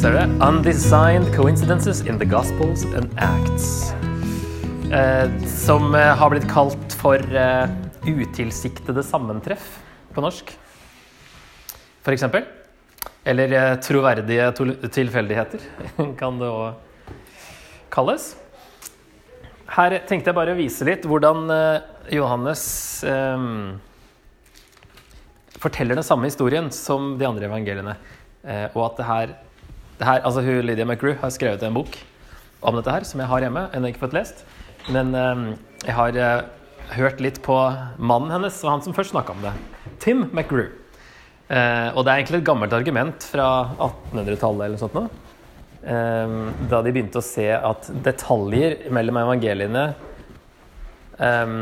Ser? Undesigned coincidences in the Gospels and Acts. Eh, som eh, har blitt kalt for eh, utilsiktede sammentreff på norsk. For eksempel. Eller eh, troverdige tilfeldigheter, kan det òg kalles. Her tenkte jeg bare å vise litt hvordan eh, Johannes eh, forteller den samme historien som de andre evangeliene. Og at det her, her altså hun, Lydia McGrew har skrevet en bok om dette her, som jeg har hjemme. Ennå ikke fått lest. Men eh, jeg har eh, hørt litt på mannen hennes, og han som først snakka om det. Tim McGrew. Eh, og det er egentlig et gammelt argument fra 1800-tallet eller noe sånt nå. Eh, da de begynte å se at detaljer mellom evangeliene eh,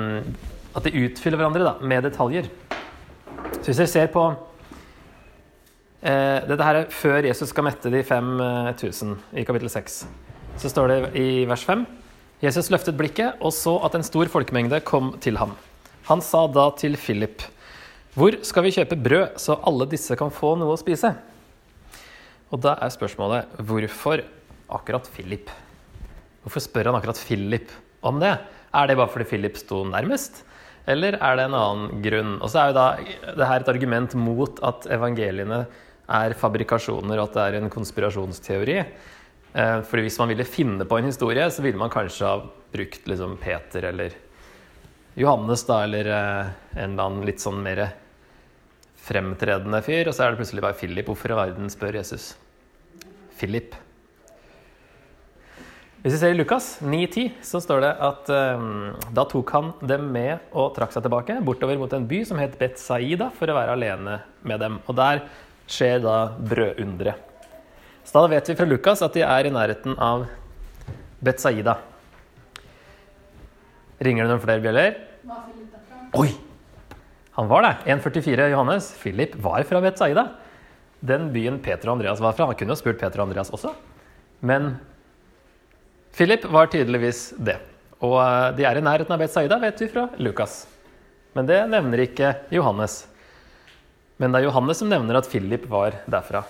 At de utfyller hverandre da, med detaljer. Så hvis dere ser på Dette her er før Jesus skal mette de 5000 i kapittel 6. Så står det i vers 5 Jesus løftet blikket og så at en stor folkemengde kom til ham. Han sa da til Philip, hvor skal vi kjøpe brød så alle disse kan få noe å spise? Og da er spørsmålet hvorfor akkurat Philip? Hvorfor spør han akkurat Philip om det? Er det bare fordi Philip sto nærmest? Eller er det en annen grunn? Og så er jo da det her et argument mot at evangeliene er fabrikasjoner, og at det er en konspirasjonsteori. Eh, Fordi hvis man ville finne på en historie, så ville man kanskje ha brukt liksom Peter eller Johannes, da, eller eh, en eller annen litt sånn mer fremtredende fyr. Og så er det plutselig bare Philip. Hvorfor i verden spør Jesus? Philip. Hvis vi ser i Lukas 9,10, så står det at eh, da tok han dem med og trakk seg tilbake bortover mot en by som het Betzaida, for å være alene med dem. Og der skjer da brødunderet. Så da vet vi fra Lukas at de er i nærheten av Betzaida. Ringer det noen flere bjeller? Oi! Han var det. 1,44 Johannes. Philip var fra Betzaida. Den byen Peter og Andreas var fra. Han kunne jo spurt Peter og Andreas også. Men Philip var tydeligvis det. Og eh, de er i nærheten av Betzaida, vet vi fra Lukas. Men det nevner ikke Johannes. Men det er Johannes som nevner at Philip var derfra.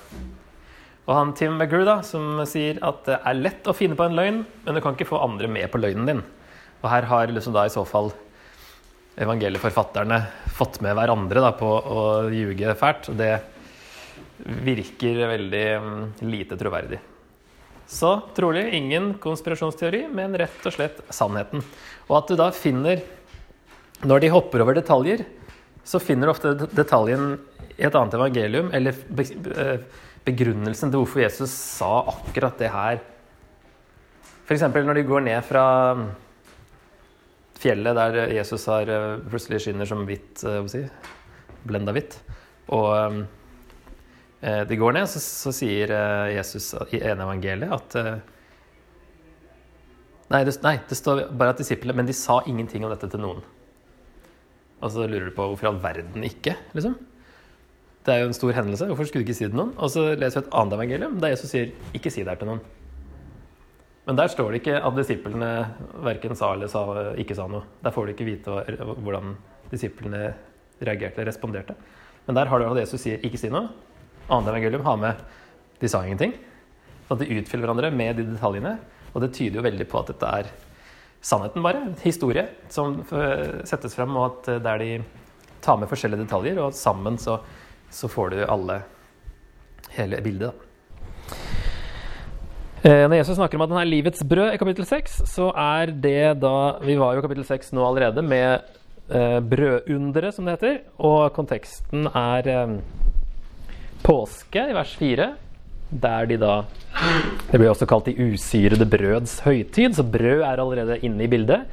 Og han Tim McGrew da, som sier at det er lett å finne på en løgn, men du kan ikke få andre med på løgnen din. Og her har liksom da i så fall evangelieforfatterne fått med hverandre da, på å ljuge fælt. Og det virker veldig mm, lite troverdig. Så trolig ingen konspirasjonsteori, men rett og slett sannheten. Og at du da finner Når de hopper over detaljer, så finner du ofte detaljen i et annet evangelium, eller begrunnelsen til hvorfor Jesus sa akkurat det her. F.eks. når de går ned fra fjellet der Jesus har eh, plutselig skinner som hvitt, eh, si, blenda hvitt. Og eh, de går ned, så, så sier Jesus i ene evangeliet at nei, det, nei, det står bare at disiplene Men de sa ingenting om dette til noen. Og så lurer du på hvorfor i all verden ikke, liksom. Det er jo en stor hendelse. Hvorfor skulle du ikke si det til noen? Og så leser vi et annet evangelium der Jesus sier 'ikke si det her til noen'. Men der står det ikke at disiplene verken sa eller sa, ikke sa noe. Der får du ikke vite hvordan disiplene reagerte responderte. Men der har du at Jesus sier 'ikke si noe'. Annet evangelium har med 'de sa ingenting'. Så at de utfyller hverandre med de detaljene. Og det tyder jo veldig på at dette er sannheten, bare. Historie som eh, settes frem, og at eh, der de tar med forskjellige detaljer, og sammen så, så får du alle hele bildet. da. Eh, Når Jesus snakker om at han er livets brød i kapittel 6, så er det da Vi var jo i kapittel 6 nå allerede med eh, brødunderet, som det heter. Og konteksten er eh, påske i vers 4, der de da Det blir også kalt de usyrede brøds høytid, så brød er allerede inne i bildet.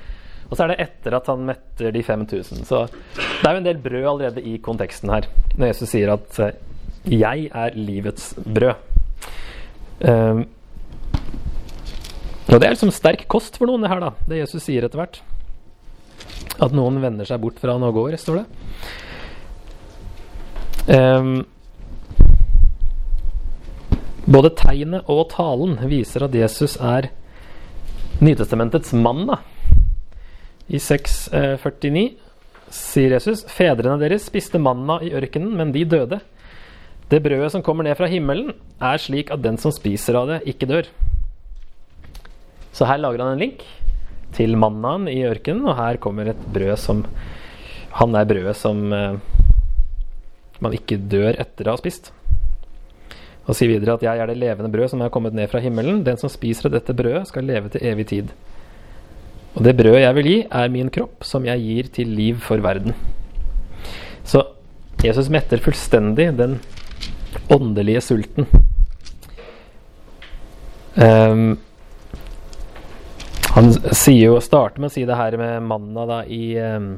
Og så er det etter at han metter de 5000. Så det er jo en del brød allerede i konteksten her, når Jesus sier at eh, 'jeg er livets brød'. Um, og det er liksom sterk kost for noen, det her, da. Det Jesus sier etter hvert. At noen vender seg bort fra han og går, står det. Um, både tegnet og talen viser at Jesus er Nytestamentets mann. da. I 6,49 sier Jesus fedrene deres spiste manna i ørkenen, men de døde. Det brødet som kommer ned fra himmelen, er slik at den som spiser av det, ikke dør. Så her lager han en link til mannaen i ørkenen, og her kommer et brød som Han er brødet som eh, man ikke dør etter å ha spist. Og sier videre at 'jeg er det levende brød som er kommet ned fra himmelen'. 'Den som spiser av dette brødet, skal leve til evig tid'. Og det brødet jeg vil gi, er min kropp, som jeg gir til liv for verden. Så Jesus metter fullstendig den åndelige sulten. Um, han sier jo, starter med å si det her med manna da i um,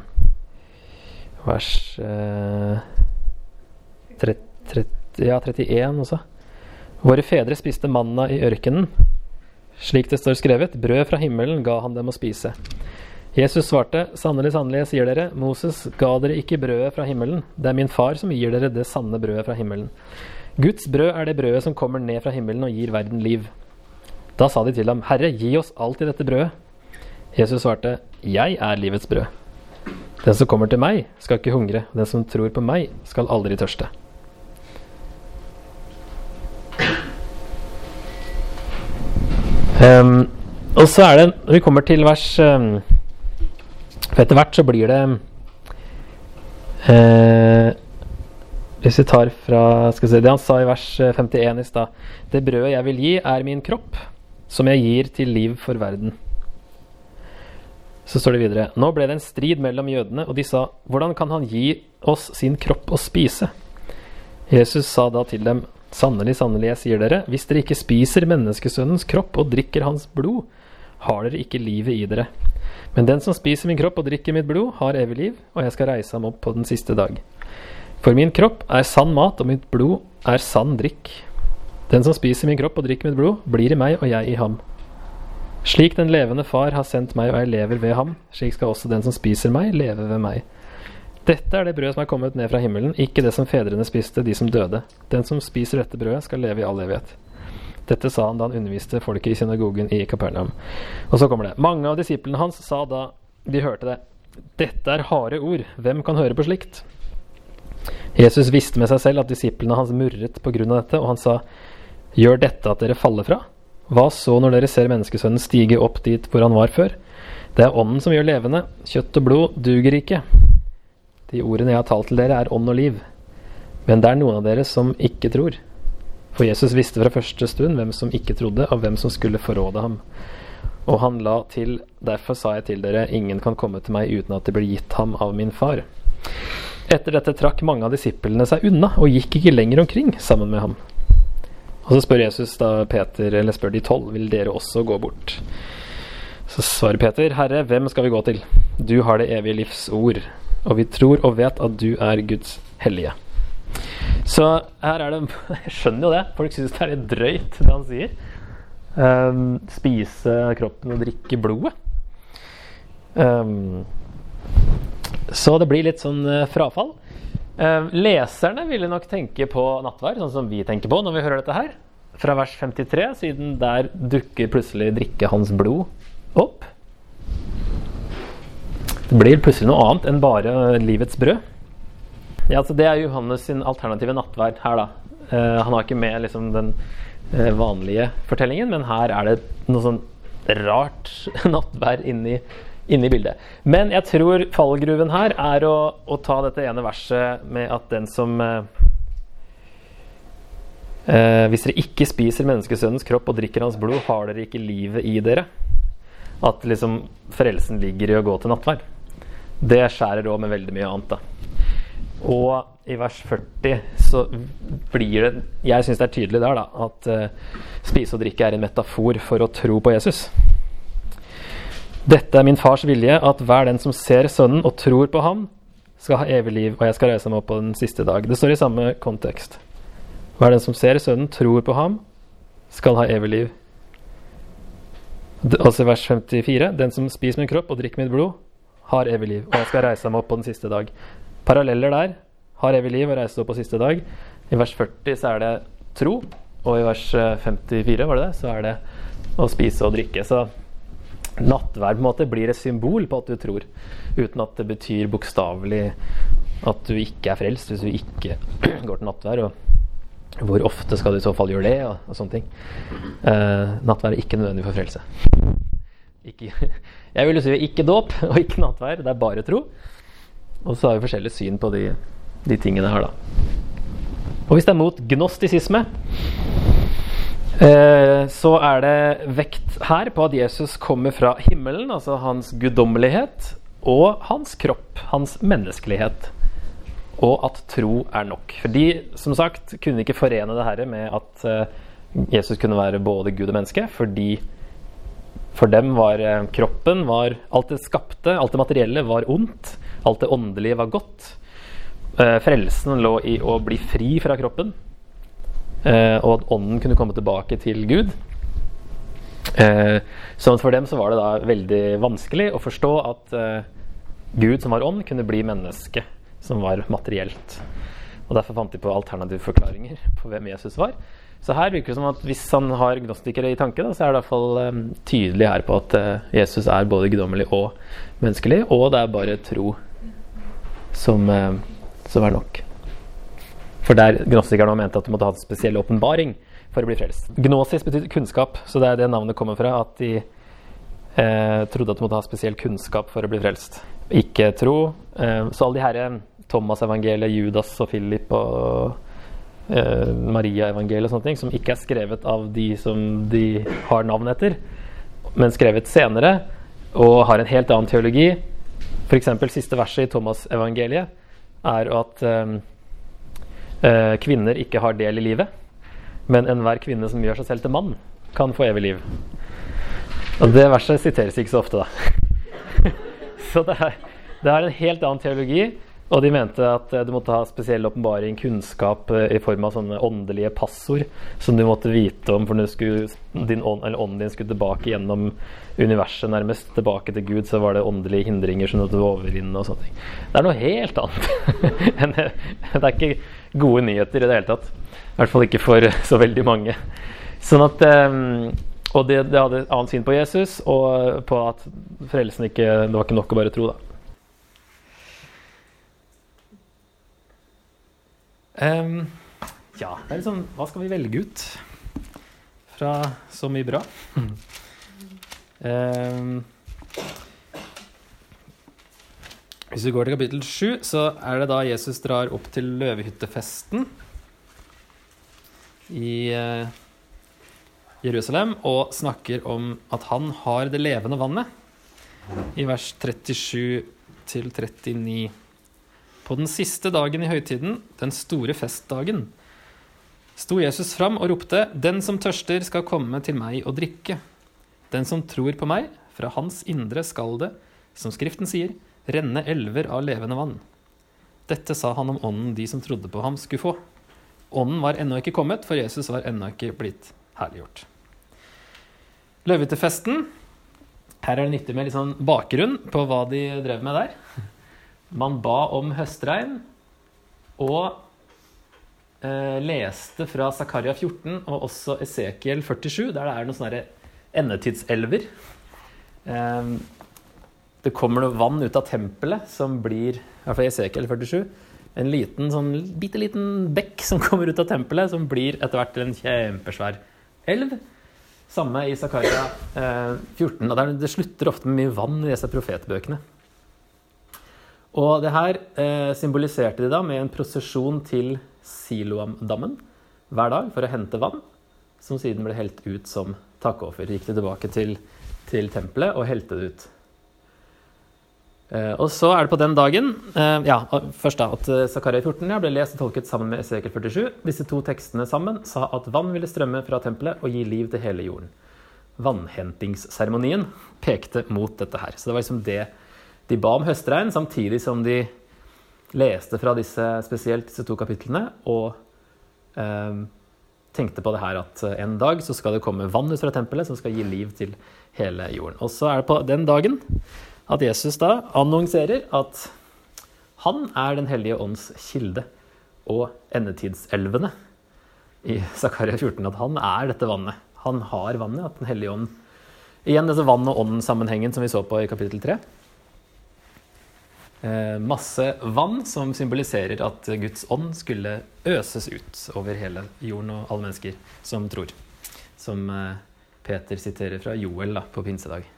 vers uh, 30, 30, ja, 31 også. Våre fedre spiste manna i ørkenen. Slik det står skrevet, brød fra himmelen ga han dem å spise. Jesus svarte, sannelig, sannelig, jeg sier dere, Moses ga dere ikke brødet fra himmelen. Det er min far som gir dere det sanne brødet fra himmelen. Guds brød er det brødet som kommer ned fra himmelen og gir verden liv. Da sa de til ham, Herre, gi oss alltid dette brødet. Jesus svarte, Jeg er livets brød. Den som kommer til meg, skal ikke hungre. Den som tror på meg, skal aldri tørste. Um, og så er det Når vi kommer til vers um, For etter hvert så blir det uh, Hvis vi tar fra skal se, det han sa i vers 51 eh, i stad Det brødet jeg vil gi, er min kropp, som jeg gir til liv for verden. Så står det videre Nå ble det en strid mellom jødene, og de sa Hvordan kan han gi oss sin kropp å spise? Jesus sa da til dem Sannelig, sannelig, jeg sier dere, hvis dere ikke spiser menneskesønnens kropp og drikker hans blod, har dere ikke livet i dere. Men den som spiser min kropp og drikker mitt blod, har evig liv, og jeg skal reise ham opp på den siste dag. For min kropp er sann mat, og mitt blod er sann drikk. Den som spiser min kropp og drikker mitt blod, blir i meg og jeg i ham. Slik den levende Far har sendt meg og jeg lever ved ham, slik skal også den som spiser meg, leve ved meg. Dette er det brødet som er kommet ned fra himmelen, ikke det som fedrene spiste, de som døde. Den som spiser dette brødet, skal leve i all evighet. Dette sa han da han underviste folket i synagogen i Kapernaum. Og så kommer det. Mange av disiplene hans sa da de hørte det, dette er harde ord, hvem kan høre på slikt? Jesus visste med seg selv at disiplene hans murret på grunn av dette, og han sa, gjør dette at dere faller fra? Hva så når dere ser menneskesønnen stige opp dit hvor han var før? Det er ånden som gjør levende, kjøtt og blod duger ikke. De ordene jeg har talt til dere, er ånd og liv. Men det er noen av dere som ikke tror. For Jesus visste fra første stund hvem som ikke trodde, og hvem som skulle forråde ham. Og han la til, derfor sa jeg til dere, ingen kan komme til meg uten at det blir gitt ham av min far. Etter dette trakk mange av disiplene seg unna, og gikk ikke lenger omkring sammen med ham. Og så spør Jesus da Peter, eller spør de tolv, vil dere også gå bort? Så svarer Peter, Herre, hvem skal vi gå til? Du har det evige livs ord og vi tror og vet at du er Guds hellige. Så her er det Jeg skjønner jo det. Folk syns det er litt drøyt, det han sier. Um, spise kroppen og drikke blodet. Um, så det blir litt sånn uh, frafall. Um, leserne ville nok tenke på nattvær, sånn som vi tenker på når vi hører dette her. Fra vers 53, siden der dukker plutselig drikke hans blod opp. Det blir plutselig noe annet enn bare livets brød. Ja, altså Det er Johannes sin alternative nattverd her, da. Uh, han har ikke med liksom, den uh, vanlige fortellingen, men her er det noe sånn rart nattverd inni, inni bildet. Men jeg tror fallgruven her er å, å, ta dette ene verset med at den som uh, Hvis dere ikke spiser menneskesønnens kropp og drikker hans blod, har dere ikke livet i dere. At liksom frelsen ligger i å gå til nattverd. Det skjærer òg med veldig mye annet. da. Og i vers 40 så blir det Jeg syns det er tydelig der da, at uh, spise og drikke er en metafor for å tro på Jesus. Dette er min fars vilje, at hver den som ser Sønnen og tror på ham, skal ha evig liv, og jeg skal reise meg opp på den siste dag. Det står i samme kontekst. Hver den som ser Sønnen, tror på ham, skal ha evig liv. Altså vers 54. Den som spiser min kropp og drikker mitt blod, har evig liv, og jeg skal reise meg opp på den siste dag. Paralleller der. Har evig liv og reise opp på siste dag. I vers 40 så er det tro, og i vers 54 eh, var det det, så er det å spise og drikke. Så nattverd på en måte blir et symbol på at du tror, uten at det betyr bokstavelig at du ikke er frelst hvis du ikke går til nattvær. Og Hvor ofte skal du i så fall gjøre det, og, og sånne ting. Uh, nattvær er ikke nødvendig for frelse. Ikke, jeg vil jo si ikke dåp og ikke nattvær. Det er bare tro. Og så har vi forskjellig syn på de, de tingene her, da. Og hvis det er mot gnostisisme, eh, så er det vekt her på at Jesus kommer fra himmelen, altså hans guddommelighet, og hans kropp, hans menneskelighet og at tro er nok. For de som sagt, kunne ikke forene det her med at uh, Jesus kunne være både Gud og menneske, fordi for dem var uh, kroppen var Alt det skapte, alt det materielle, var ondt. Alt det åndelige var godt. Uh, frelsen lå i å bli fri fra kroppen, og at ånden kunne komme tilbake til Gud. Så for dem så var det da veldig vanskelig å forstå at Gud som var ånd, kunne bli menneske som var materielt. Og Derfor fant de på alternative forklaringer på hvem Jesus var. Så her virker det som at hvis han har gnostikere i tanke, da, så er det i hvert fall um, tydelig her på at uh, Jesus er både guddommelig og menneskelig, og det er bare tro som, uh, som er nok. For der gnostikerne mente at du måtte ha en spesiell åpenbaring for å bli frelst. Gnosis betyr kunnskap, så det er det navnet kommer fra. At de eh, trodde at du måtte ha spesiell kunnskap for å bli frelst. Ikke tro. Eh, så alle de herre Thomas-evangeliet, Judas og Philip og eh, Maria-evangeliet og sånne ting, som ikke er skrevet av de som de har navn etter, men skrevet senere og har en helt annen teologi. F.eks. siste verset i Thomas-evangeliet er at eh, eh, kvinner ikke har del i livet, men enhver kvinne som gjør seg selv til mann, kan få evig liv. Og det verset siteres ikke så ofte, da. så det er, det er en helt annen teologi. Og de mente at eh, du måtte ha spesiell åpenbaring, kunnskap eh, i form av sånne åndelige passord som du måtte vite om, for når skulle, din ånd, ånden din skulle tilbake gjennom universet, nærmest tilbake til Gud, så var det åndelige hindringer som du måtte overvinne og sånne ting. Det er noe helt annet. det er ikke gode nyheter i det hele tatt. I hvert fall ikke for så veldig mange. Sånn at um, og det, de hadde et annet syn på Jesus og på at frelsen ikke Det var ikke nok å bare tro, da. Um, ja, det er liksom Hva skal vi velge ut fra så mye bra? Um, hvis vi går til kapittel 7, så er det da Jesus drar opp til løvehyttefesten i uh, Jerusalem og snakker om at han har det levende vannet, i vers 37 til 39. På den siste dagen i høytiden, den store festdagen, sto Jesus fram og ropte, Den som tørster, skal komme til meg og drikke. Den som tror på meg, fra hans indre skal det, som Skriften sier, renne elver av levende vann. Dette sa han om ånden de som trodde på ham, skulle få. Ånden var ennå ikke kommet, for Jesus var ennå ikke blitt herliggjort. Løvetefesten. Her er det nyttig med litt sånn bakgrunn på hva de drev med der. Man ba om høstregn og eh, leste fra Zakaria 14 og også Esekiel 47, der det er noen sånne endetidselver. Eh, det kommer noe vann ut av tempelet som blir, i hvert fall Esekiel 47, en liten, sånn bitte liten bekk som kommer ut av tempelet, som blir etter hvert en kjempesvær elv. Samme i Zakaria eh, 14. og Det slutter ofte med mye vann i disse profetbøkene. Og det her eh, symboliserte de da med en prosesjon til Siloam-dammen hver dag for å hente vann, som siden ble helt ut som takkoffer. Gikk de tilbake til, til tempelet og helte det ut. Eh, og så er det på den dagen eh, ja, først da, at eh, Zakaria 14 ja, ble lest og tolket sammen med Esekel 47. Disse to tekstene sammen sa at vann ville strømme fra tempelet og gi liv til hele jorden. Vannhentingsseremonien pekte mot dette her. Så det var liksom det de ba om høstregn samtidig som de leste fra disse, spesielt disse to kapitlene og eh, tenkte på det her at en dag så skal det komme vann ut fra tempelet som skal gi liv til hele jorden. Og så er det på den dagen at Jesus da annonserer at han er Den hellige ånds kilde og endetidselvene i Zakaria 14. At han er dette vannet. Han har vannet. At Den hellige ånd Igjen dette vann- og ånd-sammenhengen som vi så på i kapittel 3. Eh, masse vann som symboliserer at Guds ånd skulle øses ut over hele jorden og alle mennesker som tror. Som eh, Peter siterer fra Joel da, på pinsedag.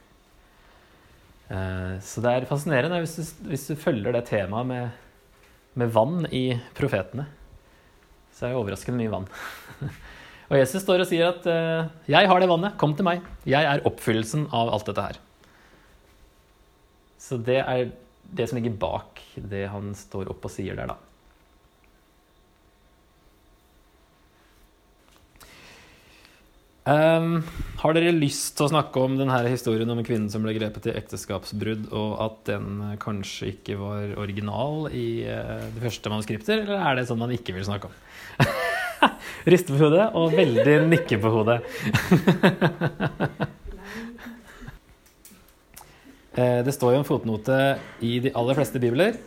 Eh, så det er fascinerende hvis du, hvis du følger det temaet med, med vann i profetene. Så er det overraskende mye vann. og Jesus står og sier at 'Jeg har det vannet, kom til meg'. Jeg er oppfyllelsen av alt dette her. Så det er det som ligger bak det han står opp og sier der, da. Um, har dere lyst til å snakke om denne historien om kvinnen som ble grepet i ekteskapsbrudd, og at den kanskje ikke var original i uh, det første manuskripter, eller er det sånn man ikke vil snakke om? Riste på hodet og veldig nikke på hodet. Eh, det står jo en fotnote i de aller fleste bibler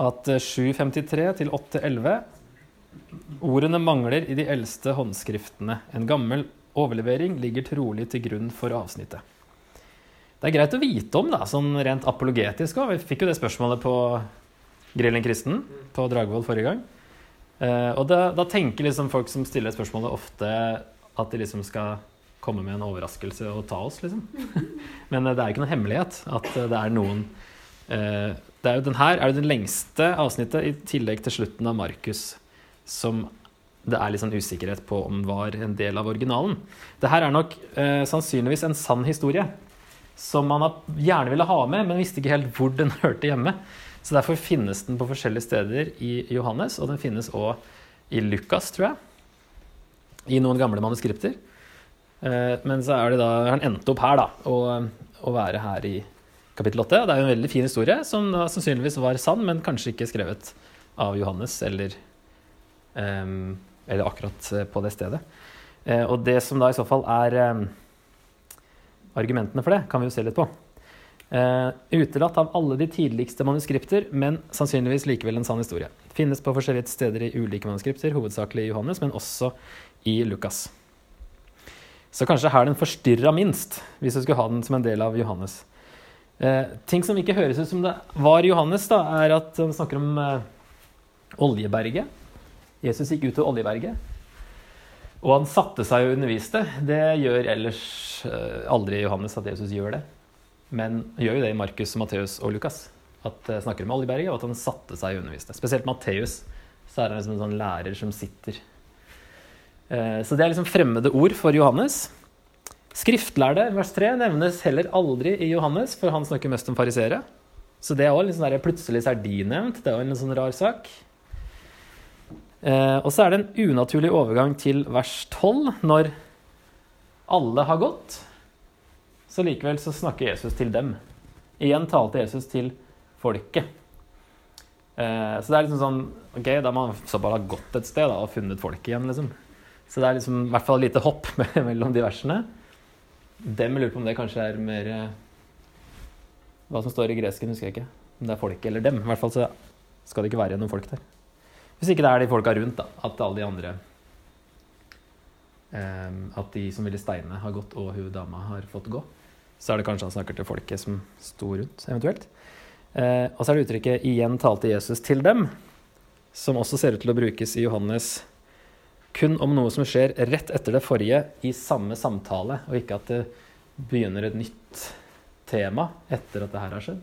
at 753 eh, til 811 Ordene mangler i de eldste håndskriftene. En gammel overlevering ligger trolig til grunn for avsnittet. Det er greit å vite om, da, sånn rent apologetisk òg. Vi fikk jo det spørsmålet på Grillen kristen på Dragvoll forrige gang. Eh, og da, da tenker liksom folk som stiller spørsmålet, ofte at de liksom skal komme med en overraskelse og ta oss, liksom. Men eh, det er jo ikke noen hemmelighet at eh, det er noen eh, det er jo den her er det lengste avsnittet, i tillegg til slutten av Markus, som det er litt sånn usikkerhet på om var en del av originalen. Det her er nok eh, sannsynligvis en sann historie som man gjerne ville ha med, men visste ikke helt hvor den hørte hjemme. Så derfor finnes den på forskjellige steder i Johannes, og den finnes òg i Lukas, tror jeg. I noen gamle manuskripter. Eh, men så er det da, han endte opp her, da, å, å være her i kapittel 8. Det er jo en veldig fin historie, som da sannsynligvis var sann, men kanskje ikke skrevet av Johannes eller, um, eller akkurat eh, på det stedet. Uh, og det som da i så fall er um, argumentene for det, kan vi jo se litt på. Uh, utelatt av alle de tidligste manuskripter, men sannsynligvis likevel en sann historie. Finnes på forskjellige steder i ulike manuskripter, hovedsakelig i Johannes, men også i Lukas. Så kanskje her den forstyrra minst, hvis du skulle ha den som en del av Johannes. Eh, ting som ikke høres ut som det var Johannes, da, er at han snakker om eh, Oljeberget. Jesus gikk ut til Oljeberget. Og han satte seg og underviste. Det gjør ellers eh, aldri Johannes at Jesus gjør det. Men han gjør jo det i Markus, Matteus og Lukas. At eh, snakker om Oljeberget, og at han satte seg og underviste. Spesielt Matteus. Så er han liksom en sånn lærer som sitter så det er liksom fremmede ord for Johannes. Skriftlærde, vers 3, nevnes heller aldri i Johannes, for han snakker mest om fariseere. Så det er òg sånn plutselig så er de nevnt. Det er òg en sånn rar sak. Eh, og så er det en unaturlig overgang til vers 12, når alle har gått. Så likevel så snakker Jesus til dem. Igjen talte Jesus til folket. Eh, så det er liksom sånn Ok, da må man bare ha gått et sted da, og funnet folket igjen, liksom. Så det er liksom, i hvert fall et lite hopp mellom de versene. Dem lurer på om det kanskje er mer eh, Hva som står i gresken, husker jeg ikke. Om det er folk eller dem. I hvert fall så skal det ikke være noen folk der. Hvis ikke det er de folka rundt, da. At alle de andre um, At de som ville steine, har gått, og hun dama har fått gå. Så er det kanskje han snakker til folket som sto rundt, eventuelt. Uh, og så er det uttrykket 'igjen talte Jesus til dem', som også ser ut til å brukes i Johannes kun om noe som skjer rett etter det forrige i samme samtale, og ikke at det begynner et nytt tema etter at det her har skjedd.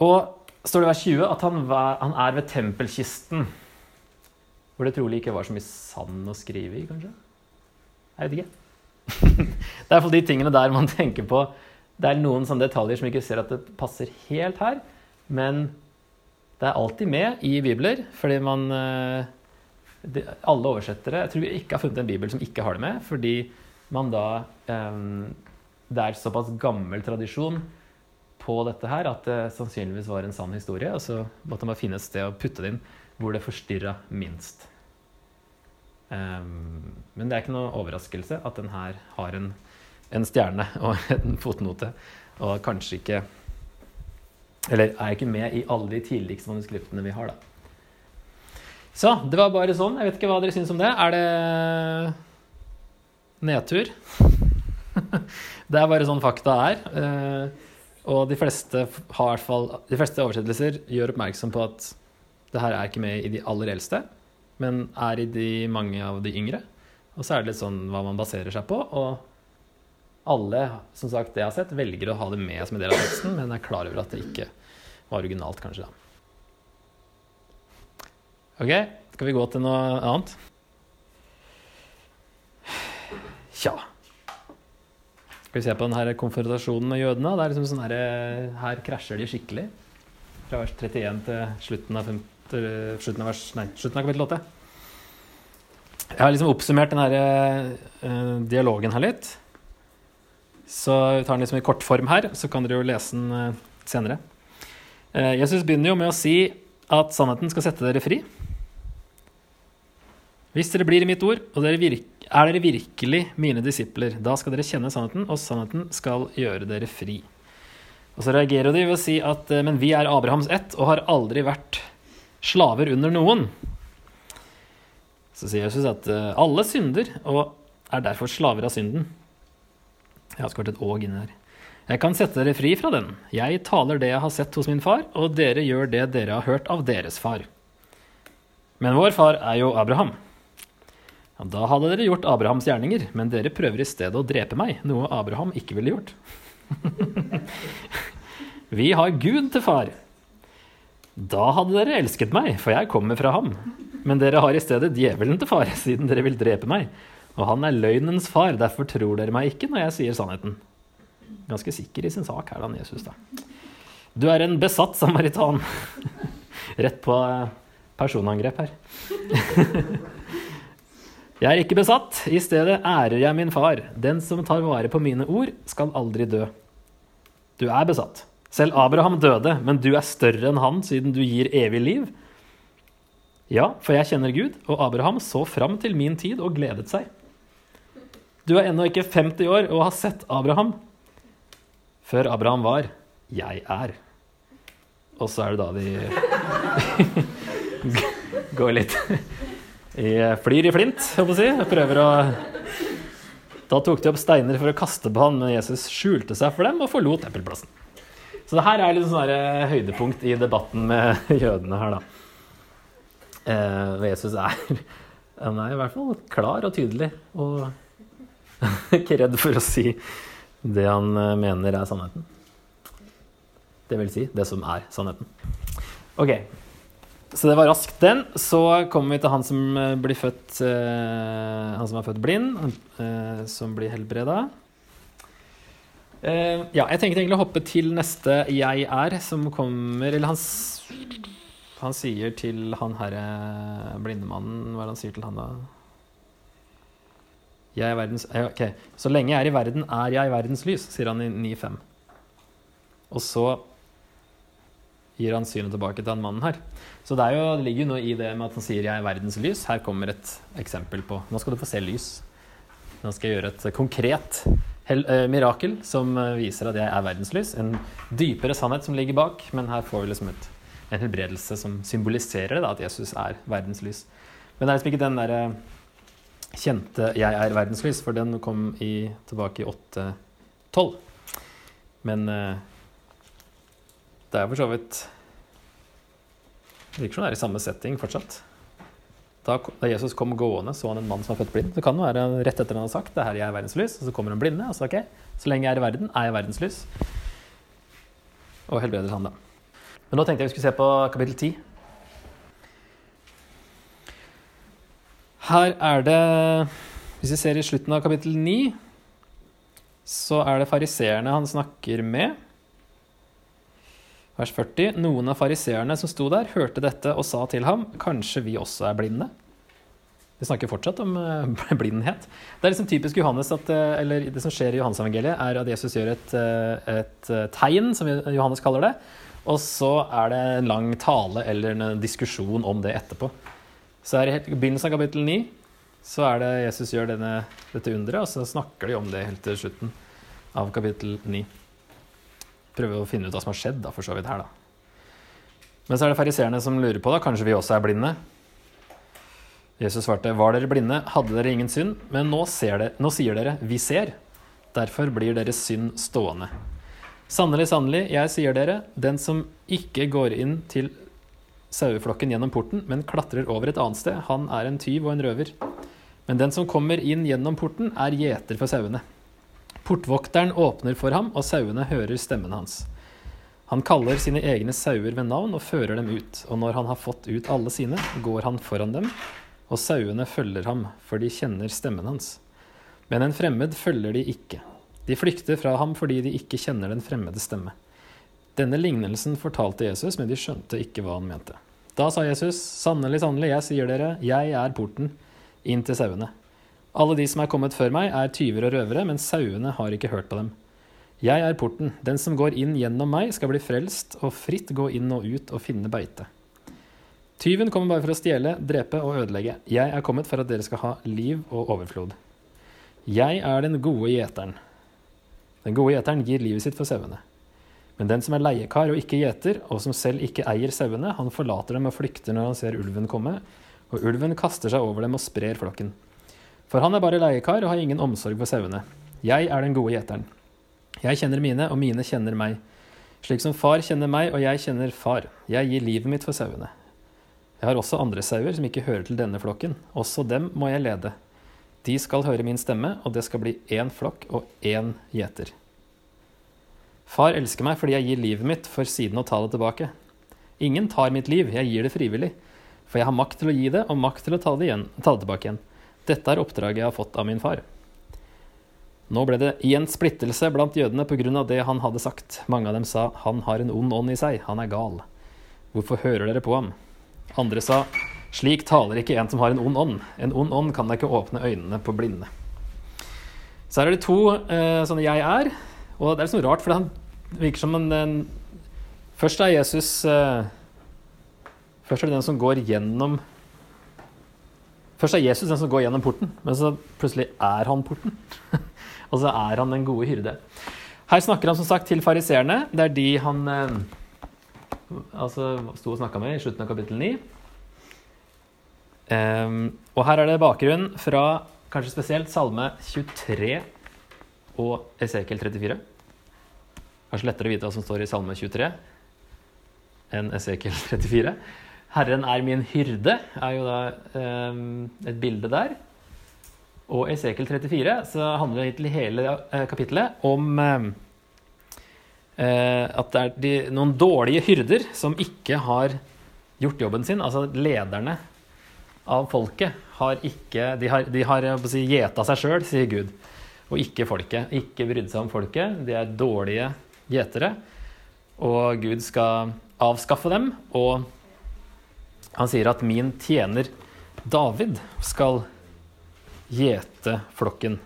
Og står det i vers 20 at han, var, han, er ved tempelkisten, hvor det trolig ikke var så mye sand å skrive i, kanskje? Jeg vet ikke. det er iallfall de tingene der man tenker på. Det er noen sånne detaljer som ikke ser at det passer helt her, men det er alltid med i bibler, fordi man det, alle oversettere Jeg tror jeg ikke har funnet en bibel som ikke har det med, fordi man da um, Det er såpass gammel tradisjon på dette her at det sannsynligvis var en sann historie. Og så måtte man finne et sted å putte det inn hvor det forstyrra minst. Um, men det er ikke noe overraskelse at den her har en, en stjerne og en fotnote, og kanskje ikke Eller er ikke med i alle de tidligste manuskriptene vi har, da. Så det var bare sånn. Jeg vet ikke hva dere syns om det. Er det nedtur? det er bare sånn fakta er. Eh, Og de fleste, fall, de fleste oversettelser gjør oppmerksom på at det her er ikke med i de aller eldste, men er i de mange av de yngre. Og så er det litt sånn hva man baserer seg på. Og alle, som sagt, det jeg har sett, velger å ha det med som en del av teksten, men er klar over at det ikke var originalt, kanskje, da. Ok, skal vi gå til noe annet? Tja. Skal vi se på denne konfrontasjonen med jødene? Det er liksom sånn her, her krasjer de skikkelig. Fra vers 31 til slutten av, 5, til slutten av, vers, nei, slutten av kapittel 8. Jeg har liksom oppsummert den her, uh, dialogen her litt. Så vi tar den liksom i kortform her, så kan dere jo lese den senere. Jesus begynner jo med å si at sannheten skal sette dere fri. Hvis dere blir i mitt ord, og dere er dere virkelig mine disipler, da skal dere kjenne sannheten, og sannheten skal gjøre dere fri. Og så reagerer de ved å si at men vi er Abrahams ett og har aldri vært slaver under noen. Så sier Jesus at alle synder og er derfor slaver av synden. Jeg har skåret et åg inni her. Jeg kan sette dere fri fra den. Jeg taler det jeg har sett hos min far, og dere gjør det dere har hørt av deres far. Men vår far er jo Abraham. Da hadde dere gjort Abrahams gjerninger, men dere prøver i stedet å drepe meg, noe Abraham ikke ville gjort. Vi har Gud til far. Da hadde dere elsket meg, for jeg kommer fra ham. Men dere har i stedet djevelen til far, siden dere vil drepe meg. Og han er løgnens far, derfor tror dere meg ikke når jeg sier sannheten. Ganske sikker i sin sak her, da, Jesus. da. Du er en besatt samaritan. Rett på personangrep her. Jeg er ikke besatt, i stedet ærer jeg min far. Den som tar vare på mine ord, skal aldri dø. Du er besatt. Selv Abraham døde, men du er større enn han siden du gir evig liv. Ja, for jeg kjenner Gud, og Abraham så fram til min tid og gledet seg. Du er ennå ikke 50 år og har sett Abraham. Før Abraham var, jeg er. Og så er det da de går litt i flyr i flint, holdt jeg si. Prøver å Da tok de opp steiner for å kaste på han, men Jesus skjulte seg for dem og forlot tempelplassen. Så det her er litt sånn eh, høydepunkt i debatten med jødene her, da. Eh, Jesus er Han er i hvert fall klar og tydelig, og ikke redd for å si det han eh, mener er sannheten. Det vil si det som er sannheten. Ok, så det var raskt den. Så kommer vi til han som eh, blir født uh, Han som er født blind, uh, som blir helbreda. Uh, ja, jeg tenkte egentlig å hoppe til neste 'jeg er', som kommer Eller han, han sier til han herre blindemannen Hva er det han sier til han, da? Jeg er verdens Ok. Så lenge jeg er i verden, er jeg verdens lys, sier han i 9.5. Og så gir han synet tilbake til han mannen her. Så det, jo, det ligger jo noe i det med at han sier 'jeg er verdens lys'. Her kommer et eksempel på Nå skal du få se lys. Nå skal jeg gjøre et konkret uh, mirakel som uh, viser at jeg er verdens lys. En dypere sannhet som ligger bak, men her får vi liksom et, en helbredelse som symboliserer det, da, at Jesus er verdens lys. Men det er liksom ikke den derre uh, kjente 'jeg er verdens lys', for den kom i, tilbake i 8.12. Men det er for så vidt virker som det er i samme setting fortsatt. Da, Jesus kom gående, så han en mann som var født blind. Det kan jo være rett etter han har sagt det her jeg er verdens lys, og så kommer han blinde. og så ok, Så lenge jeg er i verden, er jeg verdens lys. Og helbreder han, da. Men nå tenkte jeg vi skulle se på kapittel 10. Her er det Hvis vi ser i slutten av kapittel 9, så er det fariseerne han snakker med. Vers 40. Noen av fariseerne som sto der, hørte dette og sa til ham, kanskje vi også er blinde? Vi snakker fortsatt om uh, blindhet. Det er liksom typisk Johannes at, uh, eller det som skjer i Johannes-evangeliet, er at Jesus gjør et, uh, et, tegn, som Johannes kaller det, og så er det en lang tale eller en diskusjon om det etterpå. Så er det i begynnelsen av kapittel 9 så er det Jesus gjør denne, dette underet, og så snakker de om det helt til slutten av kapittel 9 prøve å finne ut hva som har skjedd, da, for så vidt her, da. Men så er det fariseerne som lurer på, da, kanskje vi også er blinde? Jesus svarte, var dere blinde, hadde dere ingen synd, men nå, det, nå sier dere, vi ser. Derfor blir deres synd stående. Sannelig, sannelig, jeg sier dere, den som ikke går inn til saueflokken gjennom porten, men klatrer over et annet sted, han er en tyv og en røver. Men den som kommer inn gjennom porten, er gjeter for sauene. Portvokteren åpner for ham, og sauene hører stemmen hans. Han kaller sine egne sauer ved navn og fører dem ut, og når han har fått ut alle sine, går han foran dem, og sauene følger ham, for de kjenner stemmen hans. Men en fremmed følger de ikke. De flykter fra ham fordi de ikke kjenner den fremmede stemme. Denne lignelsen fortalte Jesus, men de skjønte ikke hva han mente. Da sa Jesus, sannelig, sannelig, jeg sier dere, jeg er porten inn til sauene. Alle de som er kommet før meg, er tyver og røvere, men sauene har ikke hørt på dem. Jeg er porten. Den som går inn gjennom meg, skal bli frelst og fritt gå inn og ut og finne beite. Tyven kommer bare for å stjele, drepe og ødelegge. Jeg er kommet for at dere skal ha liv og overflod. Jeg er den gode gjeteren. Den gode gjeteren gir livet sitt for sauene. Men den som er leiekar og ikke gjeter, og som selv ikke eier sauene, han forlater dem og flykter når han ser ulven komme, og ulven kaster seg over dem og sprer flokken. For han er bare leiekar og har ingen omsorg for sauene. Jeg er den gode gjeteren. Jeg kjenner mine, og mine kjenner meg. Slik som far kjenner meg, og jeg kjenner far. Jeg gir livet mitt for sauene. Jeg har også andre sauer som ikke hører til denne flokken. Også dem må jeg lede. De skal høre min stemme, og det skal bli én flokk og én gjeter. Far elsker meg fordi jeg gir livet mitt for siden å ta det tilbake. Ingen tar mitt liv, jeg gir det frivillig. For jeg har makt til å gi det, og makt til å ta det, igjen, ta det tilbake igjen. Dette er oppdraget jeg har fått av min far. Nå ble det igjen splittelse blant jødene pga. det han hadde sagt. Mange av dem sa, han har en ond ånd i seg, han er gal. Hvorfor hører dere på ham? Andre sa, slik taler ikke en som har en ond ånd. En ond ånd kan da ikke åpne øynene på blinde. Så her er det to eh, sånne 'jeg er'. Og det er liksom rart, for han virker som en, en Først er Jesus eh, Først er det den som går gjennom Først er Jesus den som går gjennom porten, men så plutselig er han porten. og så er han den gode hyrde. Her snakker han som sagt til fariseerne. Det er de han eh, altså, sto og snakka med i slutten av kapittel 9. Um, og her er det bakgrunn fra kanskje spesielt Salme 23 og Esekiel 34. Kanskje lettere å vite hva som står i Salme 23 enn Esekiel 34. Herren er min hyrde er jo da um, et bilde der. Og i Esekel 34 så handler det hele uh, kapittelet om uh, at det er de, noen dårlige hyrder som ikke har gjort jobben sin, altså lederne av folket har ikke De har, de har si, gjeta seg sjøl, sier Gud, og ikke folket. Ikke brydd seg om folket. De er dårlige gjetere. Og Gud skal avskaffe dem. Og han sier at min tjener David skal gjete flokken.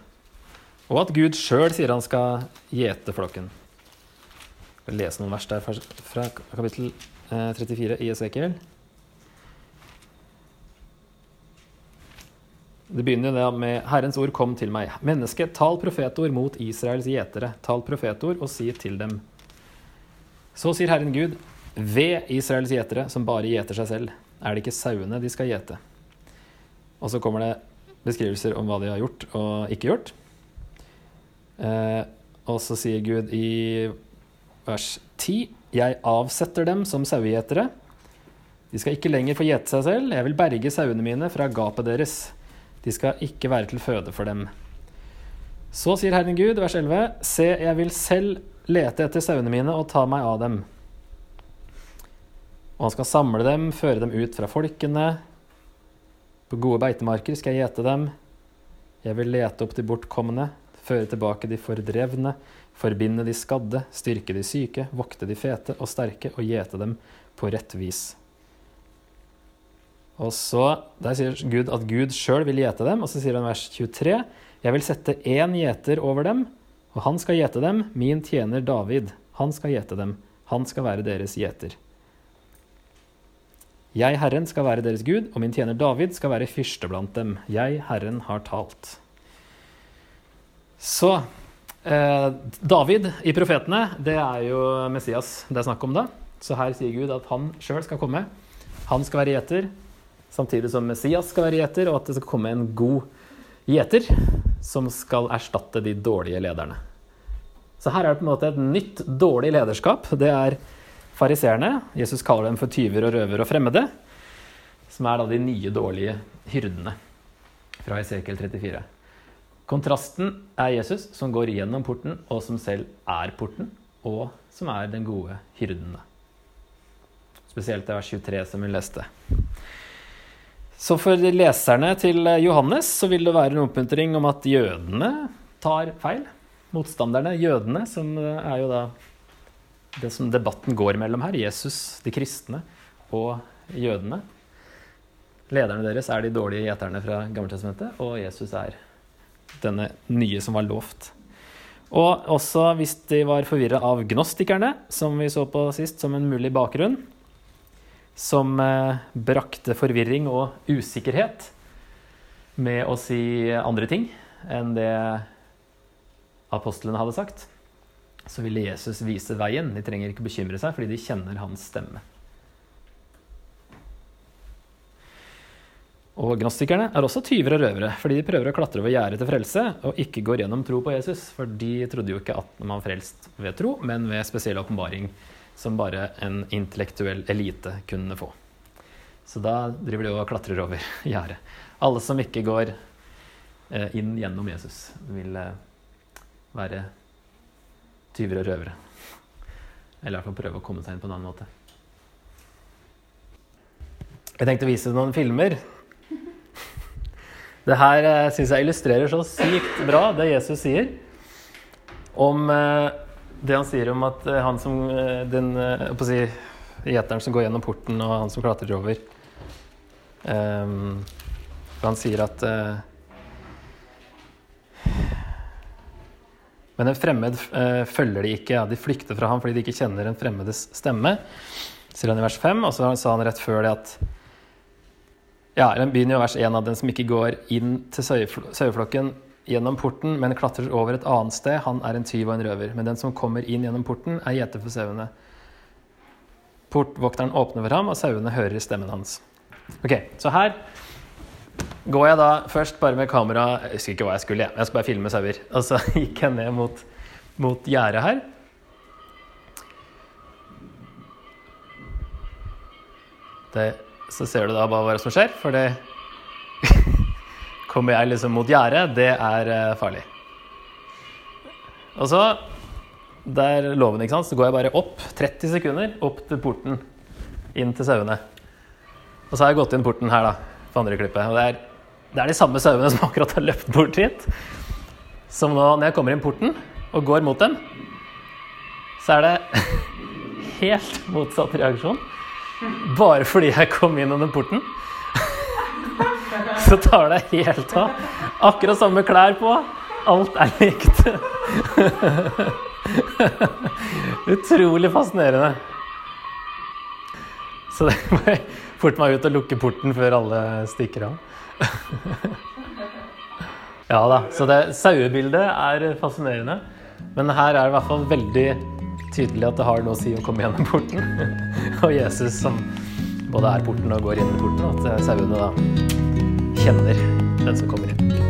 Og at Gud sjøl sier han skal gjete flokken. Jeg skal lese noen vers der fra kapittel 34 eh, i Esekiel. Det begynner med 'Herrens ord kom til meg'. Menneske, tal profetord mot Israels gjetere. Tal profetord og si til dem. Så sier Herren Gud, ved Israels gjetere, som bare gjeter seg selv, er det ikke sauene de skal gjete. Og så kommer det beskrivelser om hva de har gjort og ikke gjort. Eh, og så sier Gud i vers 10.: Jeg avsetter dem som sauegjetere. De skal ikke lenger få gjete seg selv. Jeg vil berge sauene mine fra gapet deres. De skal ikke være til føde for dem. Så sier Herren Gud, vers 11, se, jeg vil selv lete etter sauene mine og ta meg av dem. Og han skal samle dem, føre dem ut fra folkene. På gode beitemarker skal jeg gjete dem. Jeg vil lete opp de bortkomne, føre tilbake de fordrevne, forbinde de skadde, styrke de syke, vokte de fete og sterke og gjete dem på rett vis. Og så, Der sier Gud at Gud sjøl vil gjete dem, og så sier han vers 23.: Jeg vil sette én gjeter over dem, og han skal gjete dem, min tjener David. Han skal gjete dem, han skal være deres gjeter. Jeg, Herren, skal være deres Gud, og min tjener David skal være fyrste blant dem. Jeg, Herren, har talt. Så eh, David i profetene, det er jo Messias det er snakk om da. Så her sier Gud at han sjøl skal komme. Han skal være gjeter samtidig som Messias skal være gjeter, og at det skal komme en god gjeter som skal erstatte de dårlige lederne. Så her er det på en måte et nytt, dårlig lederskap. Det er fariseerne. Jesus kaller dem for tyver og røver og fremmede. Som er da de nye, dårlige hyrdene fra Esekiel 34. Kontrasten er Jesus, som går gjennom porten, og som selv er porten, og som er den gode hyrden. Spesielt det vers 23 som vi leste. Så for leserne til Johannes så vil det være en oppmuntring om at jødene tar feil. Motstanderne, jødene, som er jo da det som debatten går mellom her. Jesus, de kristne og jødene. Lederne deres er de dårlige gjeterne fra Gammeltestamentet, og Jesus er denne nye som var lovt. Og også hvis de var forvirra av gnostikerne, som vi så på sist som en mulig bakgrunn, som eh, brakte forvirring og usikkerhet med å si andre ting enn det apostlene hadde sagt, så ville Jesus vise veien. De trenger ikke bekymre seg, fordi de kjenner hans stemme. Og gnostikerne er også tyver og røvere, fordi de prøver å klatre over gjerdet til frelse og ikke går gjennom tro på Jesus. For de trodde jo ikke at man frelst ved tro, men ved spesiell åpenbaring som bare en intellektuell elite kunne få. Så da driver de og klatrer over gjerdet. Alle som ikke går eh, inn gjennom Jesus, vil være være tyver og røvere. Eller i hvert fall prøve å komme seg inn på en annen måte. Jeg tenkte å vise noen filmer det her uh, syns jeg illustrerer så sykt bra det Jesus sier om uh, det han sier om at uh, han som den si, som går gjennom porten, og han som klatrer over um, Han sier at Men en fremmed følger de ikke, de flykter fra ham fordi de ikke kjenner en fremmedes stemme, sier han i vers 5. Og så sa han rett før det at ja, den begynner jo vers 1 av den som ikke går inn til saueflokken gjennom porten, men klatrer over et annet sted, han er en tyv og en røver. Men den som kommer inn gjennom porten, er gjeter for sauene. Portvokteren åpner for ham, og sauene hører stemmen hans. Ok, Så her går jeg da først bare med kamera Jeg husker ikke hva jeg skulle, jeg skal bare filme sauer. Og så gikk jeg ned mot, mot gjerdet her. Det så ser du da bare hva som skjer, for det Kommer jeg liksom mot gjerdet, det er uh, farlig. Og så Der er loven, ikke sant. Så går jeg bare opp 30 sekunder opp til porten inn til sauene. Og så har jeg gått inn porten her, da, på andre klippet. Og det er, det er de samme sauene som akkurat har løpt bort hit. Som nå, når jeg kommer inn porten og går mot dem, så er det helt motsatt reaksjon. Bare fordi jeg kom inn under porten. Så tar det helt av. Akkurat samme klær på. Alt er likt. Utrolig fascinerende. Så det forte meg ut og lukke porten før alle stikker av. Ja da. Så det sauebildet er fascinerende. Men her er det i hvert fall veldig tydelig at det har noe å si å komme gjennom porten. og Jesus som både er porten og går inn i porten, og at sauene da kjenner den som kommer inn.